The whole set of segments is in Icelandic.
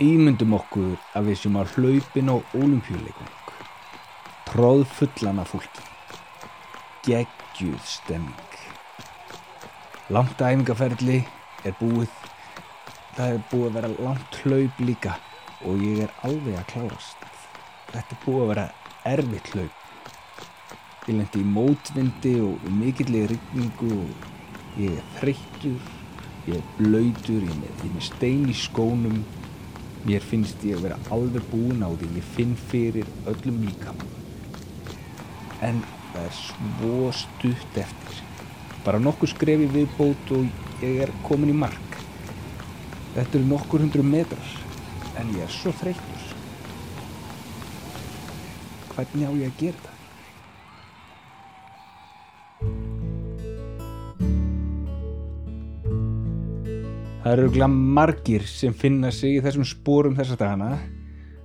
Ímyndum okkur að við séum að hlaupin á olimpíuleikum. Tróð fullan af fólki. Geggjuð stemming. Langt æfingaferli er búið. Það er búið að vera langt hlaup líka og ég er alveg að klárast. Þetta er búið að vera erfitt hlaup. Ég lendi í mótvindi og mikillig rigningu og ég er þreyttur, ég er blöytur, ég er með stein í skónum. Mér finnst ég að vera alveg búin á því, ég finn fyrir öllum líkamann. En það er svo stutt eftir. Bara nokkur skrefi viðbót og ég er komin í mark. Þetta eru nokkur hundru metrar, en ég er svo þreyttur. Hvernig á ég að gera þetta? Það eru glæm margir sem finna sig í þessum spórum þessa dagana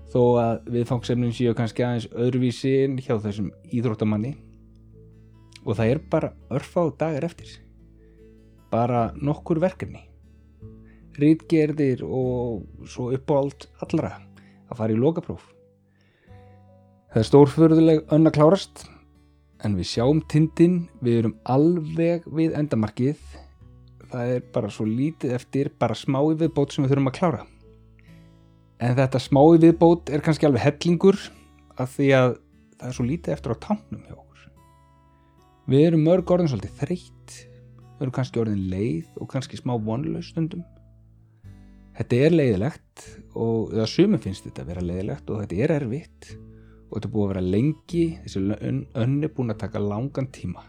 þó að viðfangsefnum séu kannski aðeins öðruvísi en hjá þessum íþróttamanni. Og það er bara örfa á dagar eftir. Bara nokkur verkefni. Rítgerðir og svo uppáald allra að fara í lokapróf. Það er stórförðuleg önna klárast en við sjáum tindin við erum alveg við endamarkið það er bara svo lítið eftir bara smái viðbót sem við þurfum að klára. En þetta smái viðbót er kannski alveg hellingur af því að það er svo lítið eftir á tánum hjá okkur. Við erum mörg orðin svolítið þreytt við erum kannski orðin leið og kannski smá vonlaus stundum. Þetta er leiðilegt og það sumum finnst þetta að vera leiðilegt og þetta er erfitt og þetta er búið að vera lengi þessi önn er búin að taka langan tíma.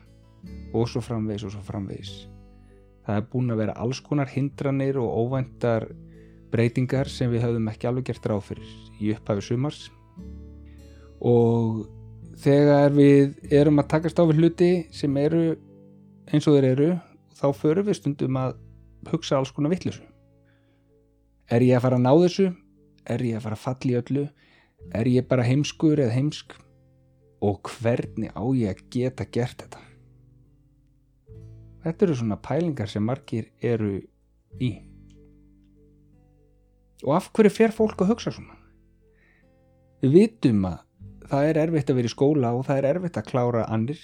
Og svo framvegis og svo framvegis Það er búin að vera alls konar hindranir og óvæntar breytingar sem við höfum ekki alveg gert ráð fyrir í upphafi sumars og þegar við erum að takast á við hluti sem eru eins og þeir eru þá förum við stundum að hugsa alls konar vittlisu. Er ég að fara að ná þessu? Er ég að fara að falla í öllu? Er ég bara heimskur eða heimsk? Og hvernig á ég að geta gert þetta? Þetta eru svona pælingar sem margir eru í. Og af hverju fer fólk að hugsa svona? Við vitum að það er erfitt að vera í skóla og það er erfitt að klára annir.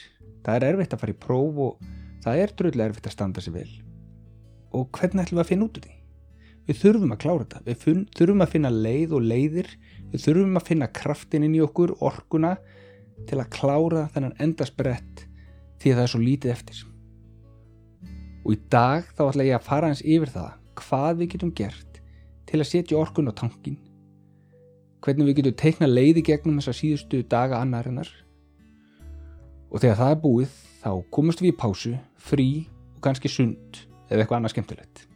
Það er erfitt að fara í próf og það er dröðlega erfitt að standa sér vel. Og hvernig ætlum við að finna út úr því? Við þurfum að klára þetta. Við þurfum að finna leið og leiðir. Við þurfum að finna kraftin inn í okkur, orkuna, til að klára þennan endasbrett því að það er svo lítið eftir og í dag þá ætla ég að fara eins yfir það hvað við getum gert til að setja orkun á tankin hvernig við getum teikna leiði gegnum þessa síðustu daga annarinnar. Og þegar það er búið þá komumst við í pásu, frí og kannski sund eða eitthvað annað skemmtilegt.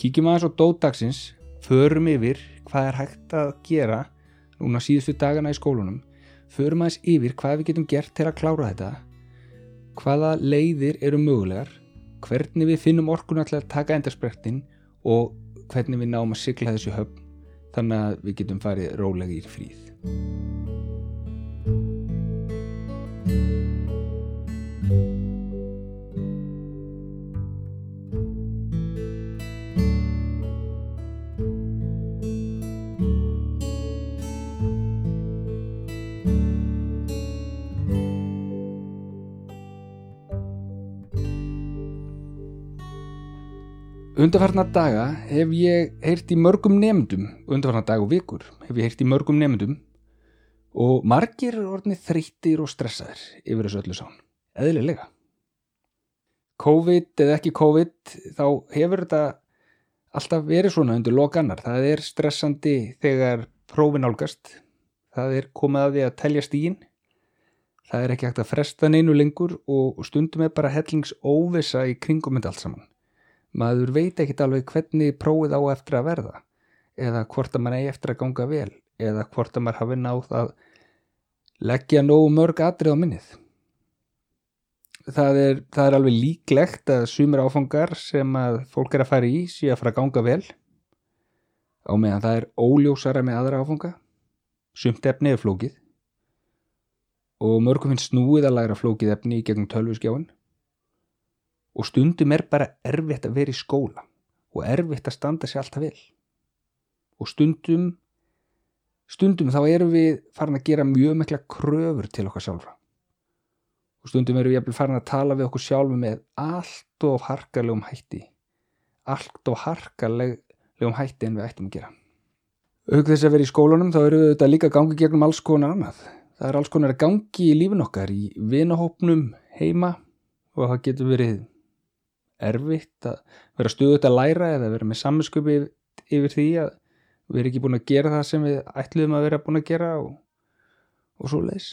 Kíkjum aðeins á dótdagsins förum yfir hvað er hægt að gera núna síðustu dagana í skólunum förum aðeins yfir hvað við getum gert til að klára þetta hvaða leiðir eru mögulegar, hvernig við finnum orkuna til að taka endarsprektin og hvernig við náum að sigla þessu höfn þannig að við getum farið rólega í fríð. Undarfarnar daga hef ég heyrt í mörgum nefndum, undarfarnar dag og vikur hef ég heyrt í mörgum nefndum og margir er orðnið þreyttir og stressaðir yfir þessu öllu sán, eðlilega. COVID eða ekki COVID þá hefur þetta alltaf verið svona undir lokannar, það er stressandi þegar prófin álgast, það er komið að því að telja stígin, það er ekki hægt að fresta neinu lengur og stundum er bara hellings óvisa í kringum þetta allt saman maður veit ekkit alveg hvernig prófið á eftir að verða eða hvort að maður eigi eftir að ganga vel eða hvort að maður hafi náð að leggja nógu mörg atrið á minnið. Það er, það er alveg líklegt að sumir áfangar sem að fólk er að fara í sé að fara að ganga vel á meðan það er óljósara með aðra áfanga. Sumt efni er flókið og mörgum finnst snúið að læra flókið efni í gegnum tölvuskjáin og stundum er bara erfitt að vera í skóla og erfitt að standa sér alltaf vel. og stundum stundum þá erum við farin að gera mjög mikla kröfur til okkar sjálfra. Og stundum erum við farin að tala við okkur sjálfu með allt of harkalegum hætti. Allt of harkalegum hætti en við ættum að gera. Auk þess að vera í skólanum þá eru þetta líka gangi gegnum alls konar annað. Það er alls konar gangi í lífin okkar í vinahópnum heima og það getur verið erfitt að vera stuðut að læra eða vera með saminskjöpi yfir, yfir því að við erum ekki búin að gera það sem við ætluðum að vera búin að gera og, og svo leiðis.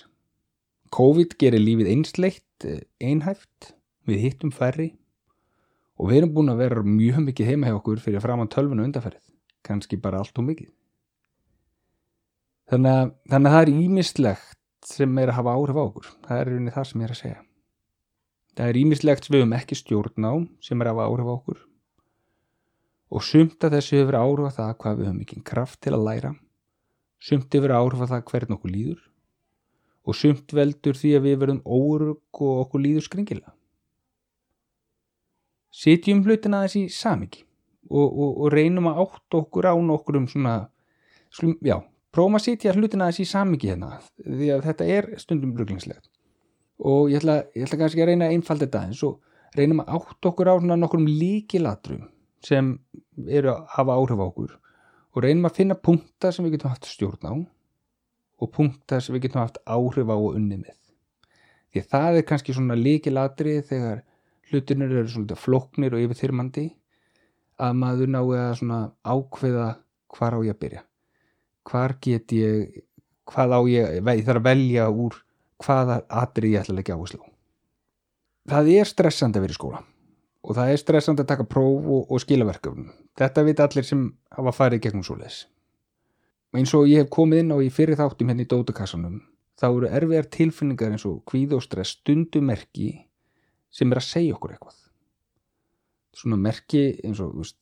COVID gerir lífið einsleitt, einhæft, við hittum færri og við erum búin að vera mjög mikið heima hjá okkur fyrir fram á tölvunu undarferð, kannski bara allt og mikið. Þannig að, þannig að það er ímislegt sem er að hafa áhrif á okkur, það er unni það sem ég er að segja. Það er ímislegt við höfum ekki stjórn á sem er að hafa áhrif á okkur. Og sumt að þessu hefur áhrif á það hvað við höfum mikið kraft til að læra. Sumt hefur áhrif á það hvern okkur líður. Og sumt veldur því að við verðum órug og okkur líður skringilega. Sitjum hlutin aðeins í samingi og, og, og reynum að átt okkur á nokkur um svona slum, já, prófum að sitja hlutin aðeins í samingi hérna því að þetta er stundum bruglingslegt og ég ætla, ég ætla kannski að reyna að einfalda þetta eins og reynum að átt okkur á nokkur um líkilatrum sem eru að hafa áhrif á okkur. Og reynum að finna punktar sem við getum haft stjórn á og punktar sem við getum haft áhrif á og unni með. Því að það er kannski svona líkilatri þegar hlutinir eru svona floknir og yfirþyrmandi að maður nái að svona ákveða hvar á ég að byrja. Hvar get ég hvað á ég, ég þarf að velja úr hvaða atrið ég ætla að leggja áherslu. Það er stressandi að vera í skóla og það er stressandi að taka próf og, og skilaverkefnum. Þetta veit allir sem hafa farið gegnum svo les. Eins og ég hef komið inn á í fyrir þáttum henni hérna í dótukassanum þá eru erfiðar tilfinningar eins og hvíð og stress stundumerki sem er að segja okkur eitthvað. Svona merki eins og, veist,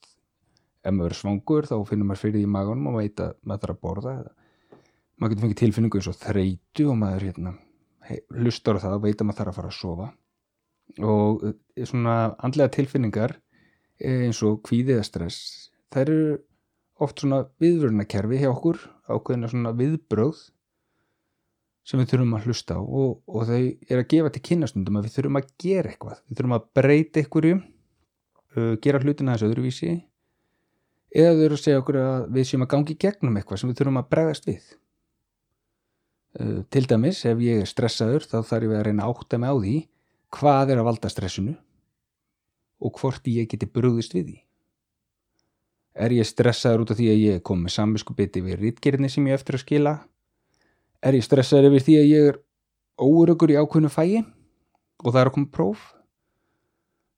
ef maður er svangur þá finnum maður fyrir því maganum og veit að maður þarf að borða. Maður getur fengið tilfinningu eins og þreitu og maður hérna hlustar á það veit að maður þarf að fara að sofa. Og eh, svona andlega tilfinningar eh, eins og kvíðiða stress það eru oft svona viðvörnakerfi hjá okkur ákveðina svona viðbröð sem við þurfum að hlusta á og, og þau er að gefa til kynastundum að við þurfum að gera eitthvað. Við þurfum að breyta einhverju uh, gera hlutina þessu öðruvísi eða þau eru að segja okkur að við séum að gangi gegnum eitthvað sem við þurfum að bregðast við. Eh, til dæmis ef ég er stressaður þá þarf ég að reyna að átta mig á því hvað er að valda stressinu og hvort ég geti brúðist við því. Er ég stressaður út af því að ég kom með samviskubiti við rítgerðinni sem ég eftir að skila? Er ég stressaður yfir því að ég er órökur í ákveðinu fæi og það er að koma próf?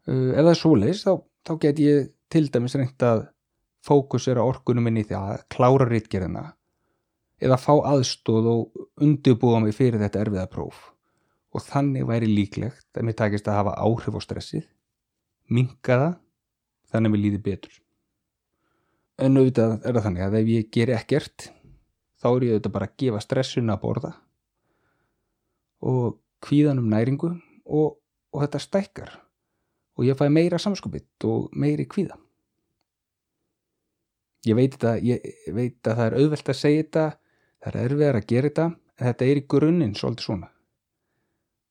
Eh, ef það er svo leiðis þá, þá get ég til dæmis reynd að fókusera orkunum minni því að klára rítgerðina eða fá aðstóð og undirbúa mig fyrir þetta erfiða próf og þannig væri líklegt að mér takist að hafa áhrif á stressið, minka það, þannig að mér líði betur. En auðvitað er það þannig að ef ég ger ekkert, þá er ég auðvitað bara að gefa stressun að borða og kvíðan um næringu og, og þetta stækkar og ég fæ meira samskupitt og meiri kvíða. Ég veit, þetta, ég veit að það er auðvelt að segja þetta Það er erfiðar að gera þetta en þetta er í grunninn svolítið svona.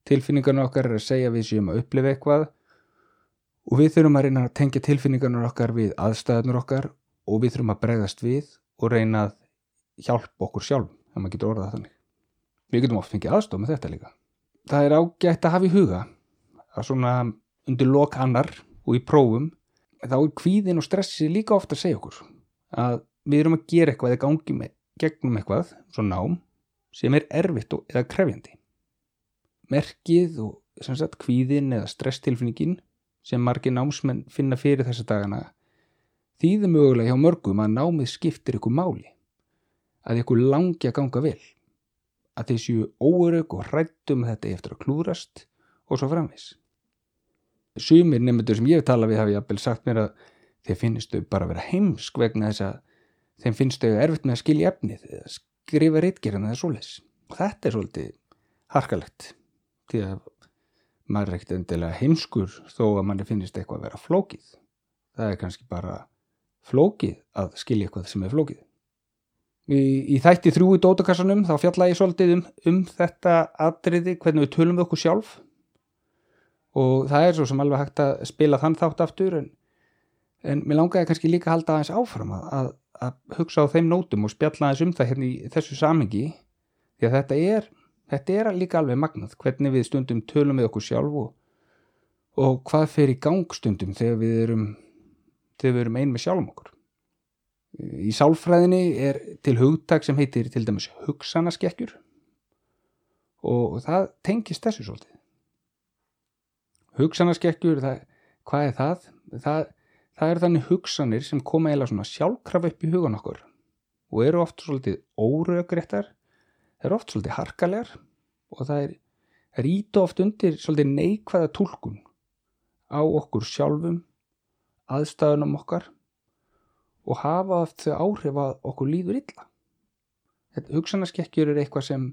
Tilfinningarna okkar er að segja við séum að upplifa eitthvað og við þurfum að reyna að tengja tilfinningarna okkar við aðstæðunar okkar og við þurfum að bregðast við og reyna að hjálpa okkur sjálf ef maður getur orðað þannig. Við getum oft fengið aðstof með þetta líka. Það er ágætt að hafa í huga að svona undir lok annar og í prófum þá er kvíðin og stressi líka ofta að segja okkur að við erum að gera eitthvað eða gangi með gegnum eitthvað, svo nám, sem er erfitt og eða krefjandi. Merkið og sem sagt kvíðin eða stresstilfinningin sem margir námsmenn finna fyrir þessa dagana þýðir mögulega hjá mörgum að námið skiptir ykkur máli, að ykkur langi að ganga vel, að þeir séu óörug og hrættum þetta eftir að klúrast og svo framvis. Sumir nefndur sem ég hef talað við hafi jafnvel sagt mér að þeir finnist þau bara að vera heimsk vegna þess að þeim finnst þau erfitt með að skilja efnið eða skrifa reitgerðan eða svoleis og þetta er svolítið harkalegt því að maður er ekkert endilega heimskur þó að manni finnist eitthvað að vera flókið. Það er kannski bara flókið að skilja eitthvað sem er flókið. Í, í þætti þrjú í dótakassanum þá fjalla ég svolítið um, um þetta atriði, hvernig við tölum við okkur sjálf. Og það er svo sem alveg hægt að spila þann þátt aftur en, en mér langaði kannski líka að halda aðeins áfram að, að, að hugsa á þeim nótum og spjalla aðeins um það hérna í þessu samengi því að þetta er, þetta er líka alveg magnað hvernig við stundum tölum við okkur sjálf og, og hvað fer í gang stundum þegar við erum þegar við erum ein með sjálfum okkur í sálfræðinni er til hugtak sem heitir til dæmis hugsanaskekkjur og það tengist þessu svolítið hugsanaskekkjur, það, hvað er það? það? Það er þannig hugsanir sem koma eða svona sjálfkraf upp í hugan okkur og eru oft svolítið órögréttar, það eru oft svolítið harkalegar og það er, er ít og oft undir svolítið neikvæða tólkun á okkur sjálfum, aðstæðunum okkar og hafa oft þau áhrif að okkur líður illa. Þetta hugsanaskekkjur er eitthvað sem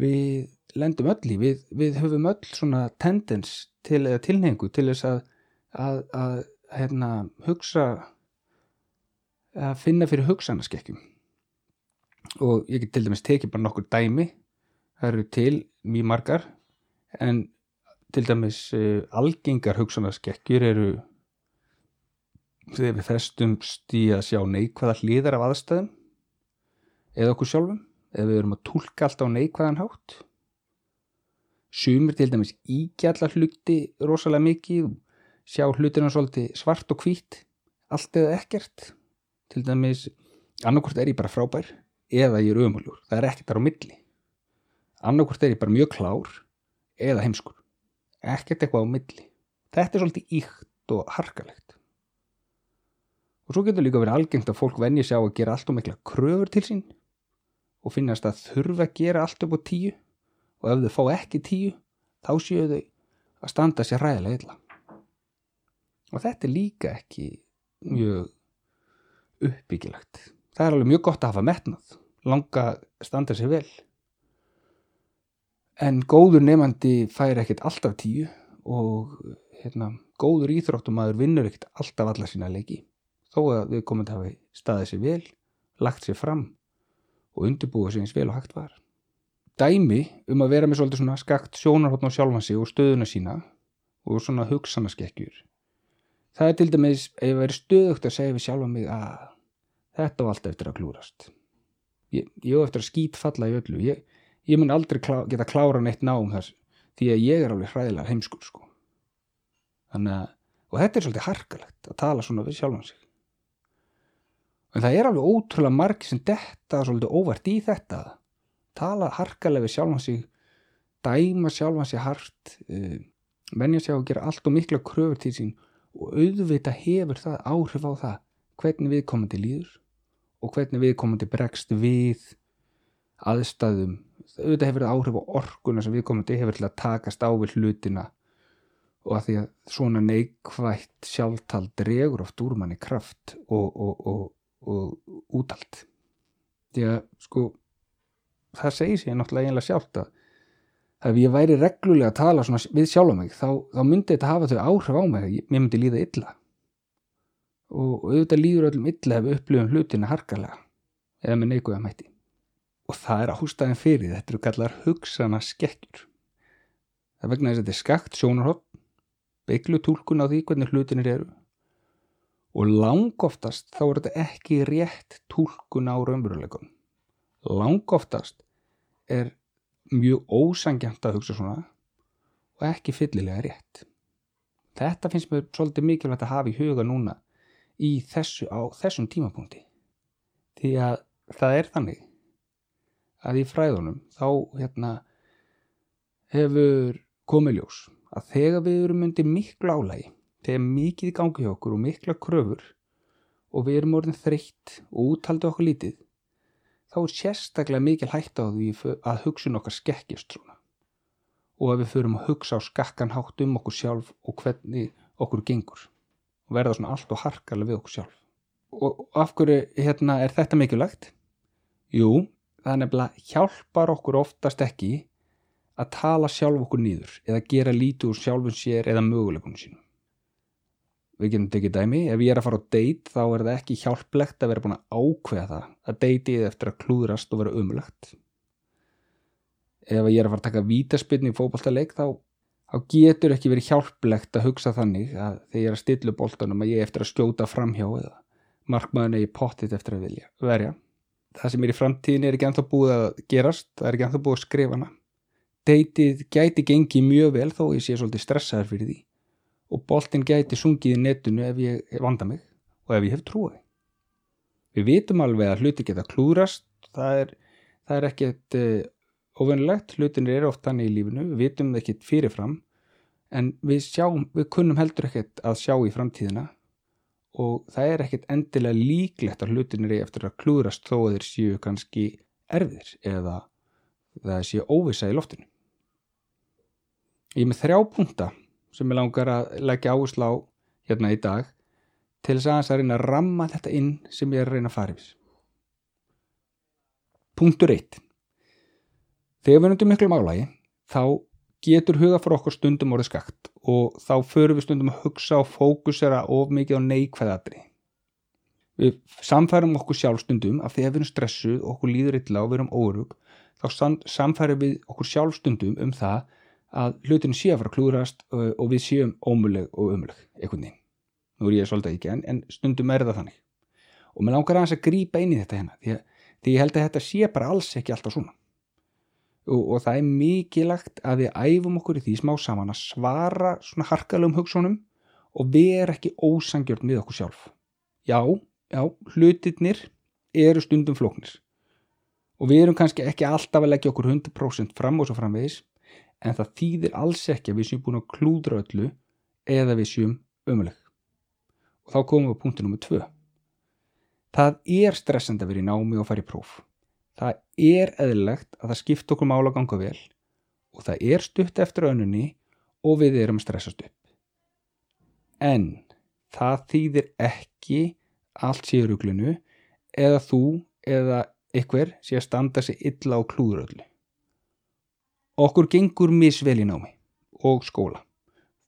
við lendum öll í, við, við höfum öll svona tendens til eða tilhengu til þess að, að, að hérna, hugsa að finna fyrir hugsanaskekkjum og ég get til dæmis tekið bara nokkur dæmi það eru til mjög margar en til dæmis uh, algengar hugsanaskekkjur eru þegar við festumst í að sjá neikvæða hliðar af aðstæðum eða okkur sjálfum eða við erum að tólka allt á neikvæðan hátt. Sumir til dæmis ígjalla hluti rosalega mikið sjá hlutina svolítið svart og hvít allt eða ekkert. Til dæmis annarkort er ég bara frábær eða ég er ömulur, það er ekkert þar á milli. Annarkort er ég bara mjög klár eða heimskur. Ekkert eitthvað á milli. Þetta er svolítið íkt og harkalegt. Og svo getur líka verið algengt að fólk venja sig á að gera allt og mikla kröfur til sín og finnast að þurfa að gera allt upp á tíu. Og ef þau fá ekki tíu þá séu þau að standa sér ræðilega illa og þetta er líka ekki mjög uppbyggilagt það er alveg mjög gott að hafa metnað. Langa standa sér vel. En góður nefandi fær ekkert alltaf tíu og hérna, góður íþróttumæður vinnur ekkert alltaf alla sína leiki. Þó að við komum til að hafa staðið sér vel, lagt sér fram og undirbúið sér eins vel og hægt var. Dæmi um að vera með svolítið svona skakt sjónarhóttn á sjálfansi og stöðuna sína og svona hugsanaskekkjur. Það er til dæmis ef ég væri stöðugt að segja við sjálfa mig að þetta var alltaf eftir að klúrast. Ég, ég var eftir að skýt falla í öllu. Ég, ég mun aldrei klá, geta klára neitt ná um þess því að ég er alveg hræðilega heimskur sko. Þannig að, og þetta er svolítið harkalegt að tala svona við sjálfan sig en það er alveg ótrúlega marg sem detta svolítið óvart í þetta tala harkalega við sjálfan sig dæma sjálfan sig hart uh, menja sig á að gera allt og mikla kröfur til sín og auðvita hefur það áhrif á það hvernig viðkomandi líður og hvernig viðkomandi bregst við aðstæðum. Auðvitað hefur það áhrif á orkuna sem viðkomandi hefur til að takast á við hlutina og að því að svona neikvægt sjálftal dregur oft úr manni kraft og, og, og, og útalt því að sko það segir sér náttúrulega einlega sjálft að ef ég væri reglulega að tala við sjálf mig þá, þá myndi þetta hafa þau áhrif á mig mér myndi líða illa. Og auðvitað líður öllum illa ef við upplifum hlutina harkalega eða með neikuða mæti og það er að hústaðin fyrir þetta eru kallar hugsana skekkjur það vegna þess að þetta er skakt sjónarhopp beiglu tólkun á því hvernig hlutinir eru. Og langoftast þá er þetta ekki rétt tólkun á raunveruleikum langoftast er mjög ósangjant að hugsa svona og ekki fyllilega rétt. Þetta finnst mér svolítið mikilvægt að hafa í huga núna í þessu, á þessum tímapunkti. Því að það er þannig að í fræðunum þá hérna hefur komið ljós að þegar við erum undir miklu álægi þegar mikið í gangi hjá okkur og mikla kröfur og við erum orðin þreytt og úttaldi okkur lítið þá er sérstaklega mikil hægt á því að hugsun okkar skekkjast svona. Og að við förum að hugsa á skakkan hátt um okkur sjálf og hvernig okkur gengur. Og verða svona allt og harkarlega við okkur sjálf. Og af hverju hérna er þetta mikilvægt? Jú, það er nefnilega hjálpar okkur oftast ekki að tala sjálf okkur nýður eða gera lítið úr sjálfun sér eða möguleikunum sínum við getum tekið dæmi, ef ég er að fara á date þá er það ekki hjálplegt að vera búin að ákveða það. Að dateið eftir að klúðrast og vera umlegt ef ég er að fara að taka vítaspilni í fókbaltaleik þá, þá getur ekki verið hjálplegt að hugsa þannig að þegar ég er að stilla bóltanum að ég er eftir að skjóta framhjá eða markmaðun eða pottit eftir að vilja verja. Það sem er í framtíðin er ekki ennþá búið að gerast það er ekki ennþá búið að skrifa hana. Dateið gæti gengið mjög vel þó ég sé svolítið stressaður fyrir því og boltin gæti sungið í netinu ef ég vanda mig og ef ég hef trúið. Við vitum alveg að hluti geta klúrast, það er, það er ekkert uh, eh, hlutinir eru oft þannig í lífinu, við vitum það ekkert fyrirfram en við, sjáum, við kunnum heldur ekkert að sjá í framtíðina og það er ekkert endilega líklegt að hlutinir er eftir að klúrast þó að þeir séu kannski erfiðir eða það séu óvisa í loftinu. Ég með þrjá punta sem ég langar að leggja áherslu á hérna í dag til þess aðeins að reyna að ramma þetta inn sem ég er að reyna að fara yfir. Punktur 1. Þegar við nöndum miklu málagi þá getur huga fyrir okkur stundum orðið skakt og þá förum við stundum að hugsa og fókusera of mikið á neikvæðatri. Við samfærum okkur sjálfstundum af því að við erum stressuð og okkur líður illa og við erum órug þá samfærum við okkur sjálfstundum um það að hlutinu sé að fara að klúrast og, við séum ómuleg og umuleg einhvern veginn. Nú er ég svolítið ekki en, en stundum er það þannig. Og mér langar aðeins að grípa inn í þetta hérna því því ég held að þetta sé bara alls ekki alltaf svona. Og, og það er mikilagt að við æfum okkur í því smá saman að svara svona harkalum hugsunum og vera ekki ósangjörn við okkur sjálf. Já, já, hlutirnir eru stundum flóknir. Og við erum kannski ekki alltaf að leggja okkur 100% fram og svo framvegis en það þýðir alls ekki að við séum búin að klúdra öllu eða við séum ömuleg. Og þá komum við á punktu nummið tvö. Það er stressand að vera í námi og fara í próf. Það er eðlilegt að það skipt okkur mála ganga vel og það er stutt eftir önunni og við erum að stressast upp. En það þýðir ekki allt séu ruglunu eða þú eða ykkur sé að standa sig illa á klúðröllu. Okkur gengur misvel í námi og skóla.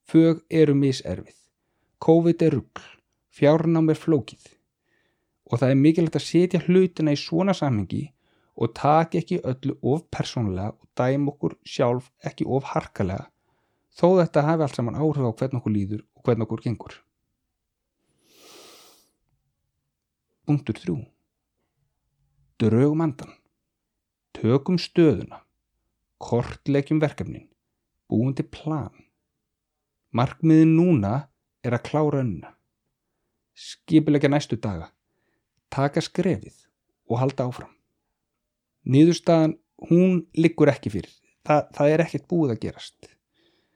Fög eru miserfið. COVID er ruggl. Fjárnám er flókið. Og það er mikilvægt að setja hlutina í svona samhengi og taka ekki öllu of persónulega og dæm okkur sjálf ekki of harkalega þó þetta hafi allt saman áhrif á hvern okkur líður og hvern okkur gengur. Punktur 3. Draugum andan. Tökum stöðuna kortlegjum verkefnin, búin til plan. Markmiðin núna er að klára önna, skipilegja næstu daga, taka skrefið og halda áfram. Nýðurstaðan, hún liggur ekki fyrir, Þa, það er ekkert búið að gerast.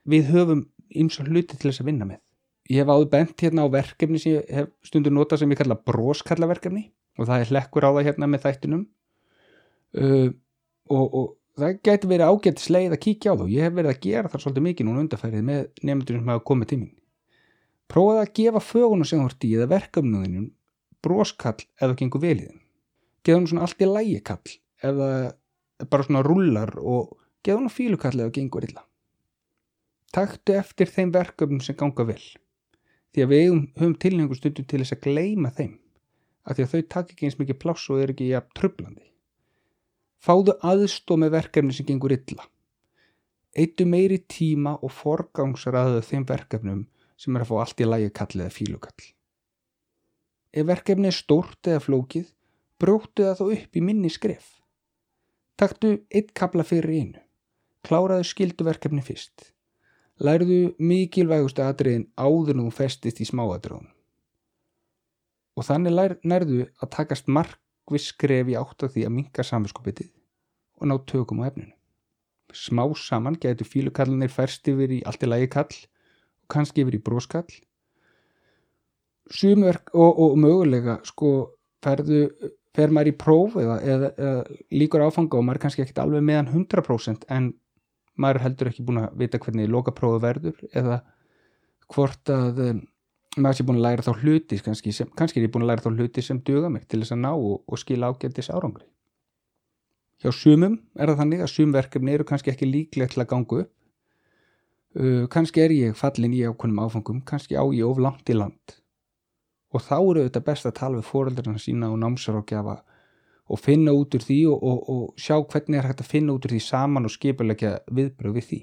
Við höfum eins og hluti til þess að vinna með. Ég hef áður bent hérna á verkefni sem ég hef stundur notað sem ég kalla broskallaverkefni og það er hlekkur á það hérna með þættinum uh, og, og það getur verið ágætt sleið að kíkja á þú ég hef verið að gera það svolítið mikið núna undarfærið með nefndur sem hafa komið til mín. Prófaði að gefa fögunum sem ert í eða verkefnuðinum broskall það gengur vel í þeim. Geða hún svona allt í lægi kall það bara svona rullar og geða hún fílukall það gengur illa. Taktu eftir þeim verkefnum sem ganga vel. Því að við höfum tilhengu stundu til þess að gleima þeim af því að þau takk ekki eins mikið pláss og er ekki jafn tröflandi Fáðu aðstóð með verkefni sem gengur illa. Eittu meiri tíma og forgangsraðu þeim verkefnum sem er að fá allt í lægi kall eða fílukall. Ef verkefni er stórt eða flókið, bróttu það þá upp í minni skref. Taktu eitt kabla fyrir einu. Kláraðu skilduverkefni fyrst. Lærðu mikilvægustu atriðin áður nú festist í smáadröðun. Og þannig nærðu að takast mark markviss skref í átt af því að minka samvinskupitið og ná tökum á efninu. Smá saman getur fílukallinir færst yfir í allt í lagi kall og kannski yfir í bróskall. Sumverk og, og mögulega sko ferðu, fer maður í próf eða, eða, eða líkur áfanga og maður er kannski ekkit alveg meðan 100% en maður heldur ekki búin að vita hvernig lokaprófi verður eða hvort að maður sé búin að læra þá hluti kannski, sem, kannski er ég búin að læra þá hluti sem duga mig til þess að ná og, og skila ágættis árangri hjá sumum er það þannig að sumverkefni eru kannski ekki líklega til að ganga upp. Uh, kannski er ég fallin í ákveðnum áfangum kannski á ég of langt í land. Og þá eru þetta best að tala við fóreldrarna sína og námsarákjafa og finna út úr því og, og, og sjá hvernig er hægt að finna út úr því saman og skipulegja viðbröð við því.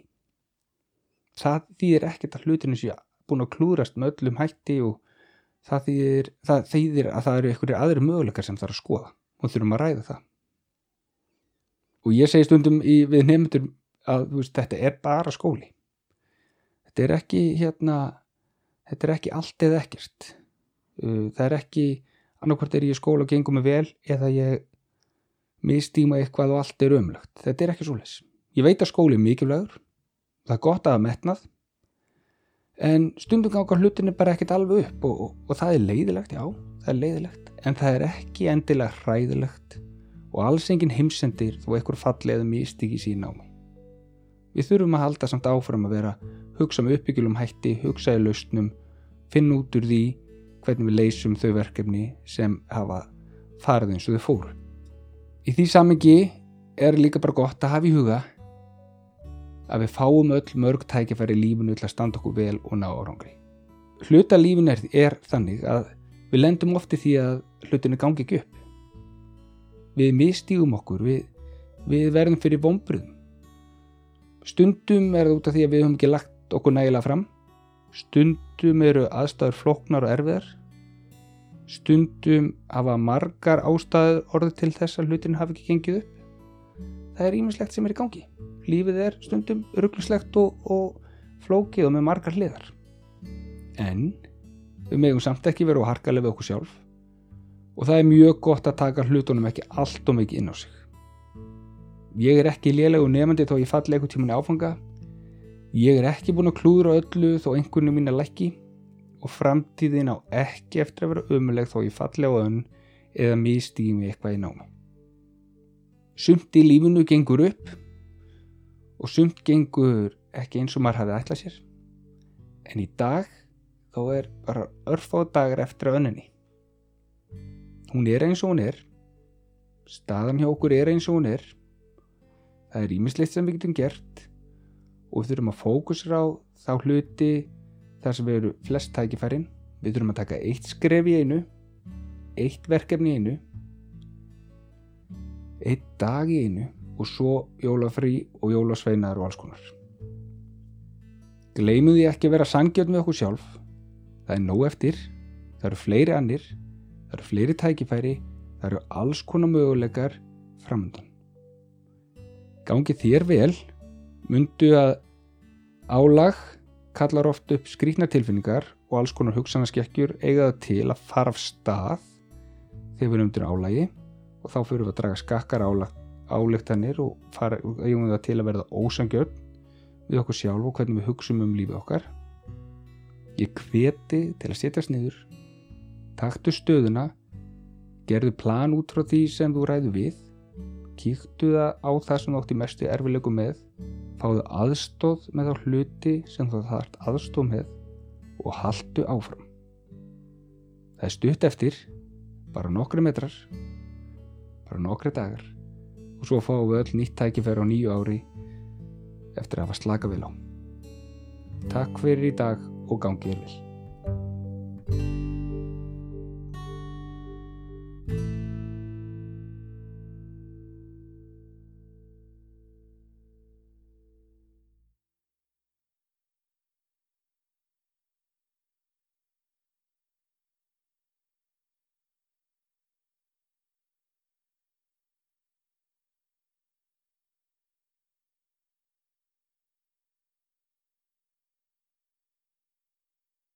Það þýðir ekkert að hlutinu sé búin að klúrast með öllum hætti og það þýðir, það þýðir að það eru einhverjir aðri möguleikar sem það er að skoða og þurfum að ræða það. Og ég segi stundum í, við nefndur að veist, þetta er bara skóli. Þetta er ekki hérna þetta er ekki allt eða ekkert. Það er ekki annarkvært er ég í skóla og gengum mig vel eða ég mistíma eitthvað og allt er umlagt þetta er ekki svo les ég veit að skóli er mikilvægur. Það er gott að hafa metnað en stundum ganga hlutinni bara ekkert alveg upp og, og, og það er leiðilegt, já, það er leiðilegt en það er ekki endilega hræðilegt og alls enginn heimsendir þó einhver falli eða místík í sín ámi. Við þurfum að halda samt áfram að vera hugsa með uppbyggjulum hætti, hugsa í lausnum, finna út úr því hvernig við leysum þau verkefni sem hafa farið eins og þau fóru. Í því samengi er líka bara gott að hafa í huga að við fáum öll mörg tækifæri lífinu til að standa okkur vel og ná árangri. Hluta lífinu er, er þannig að við lendum ofti því að hlutinu gangi ekki upp. Við mistígum okkur, við, við verðum fyrir vonbröðum. Stundum er það út af því að við höfum ekki lagt okkur nægilega fram. Stundum eru aðstæður floknar og erfiðar. Stundum hafa margar ástæður orðið til þess að hlutinu hafi ekki gengið upp. Það er ímislegt sem er í gangi lífið er stundum ruggluslegt og, og flókið og með margar hliðar. En við megum samt ekki vera á harkalega við okkur sjálf. Og það er mjög gott að taka hlutunum ekki allt og mikið inn á sig. Ég er ekki lélegu nefandi þó ég falli eitthvað tíman í áfanga. Ég er ekki búin að klúðra öllu þó einhvern mín er lækki. Og framtíðin á ekki eftir að vera umuleg þó ég falli á önn eða mistými eitthvað í námi. Sumt í lífinu gengur upp og sumt gengur ekki eins og maður hafði ætlað sér. En í dag þá er bara örfáð dagar eftir að önninni hún er eins og hún er. Staðan hjá okkur er eins og hún er. Það er ímislegt sem við getum gert og við þurfum að fókusra á þá hluti þar sem við eru flest tækifærin. Við þurfum að taka eitt skref í einu eitt verkefni í einu eitt dag í einu og svo jólafrí og jólasveinar og alls konar. Gleimum því ekki að vera sangjörn við okkur sjálf. Það er nóg eftir, það eru fleiri annir, það eru fleiri tækifæri, það eru alls konar möguleikar framöndan. Gangi þér vel, myndu að álag kallar oft upp skrýknar tilfinningar og alls konar hugsanaskekkjur eiga það til að fara af stað þegar við erum undir álagi og þá fyrir við að draga skakkar álag álektanir og fara eigum við það til að verða ósangjörn við okkur sjálf og hvernig við hugsaum um lífið okkar. Ég hveti til að setjast niður taktu stöðuna gerðu plan út frá því sem þú ræðu við kíktu það á það sem þú átti mestu erfilegu með fáðu aðstóð með þá hluti sem þú þart aðstóð með og haldu áfram. Það er stutt eftir bara nokkru metrar bara nokkru dagar og svo fáum við öll nýtt tækifæri á nýju ári eftir að hafa slaka vil á. Takk fyrir í dag og gangið vel.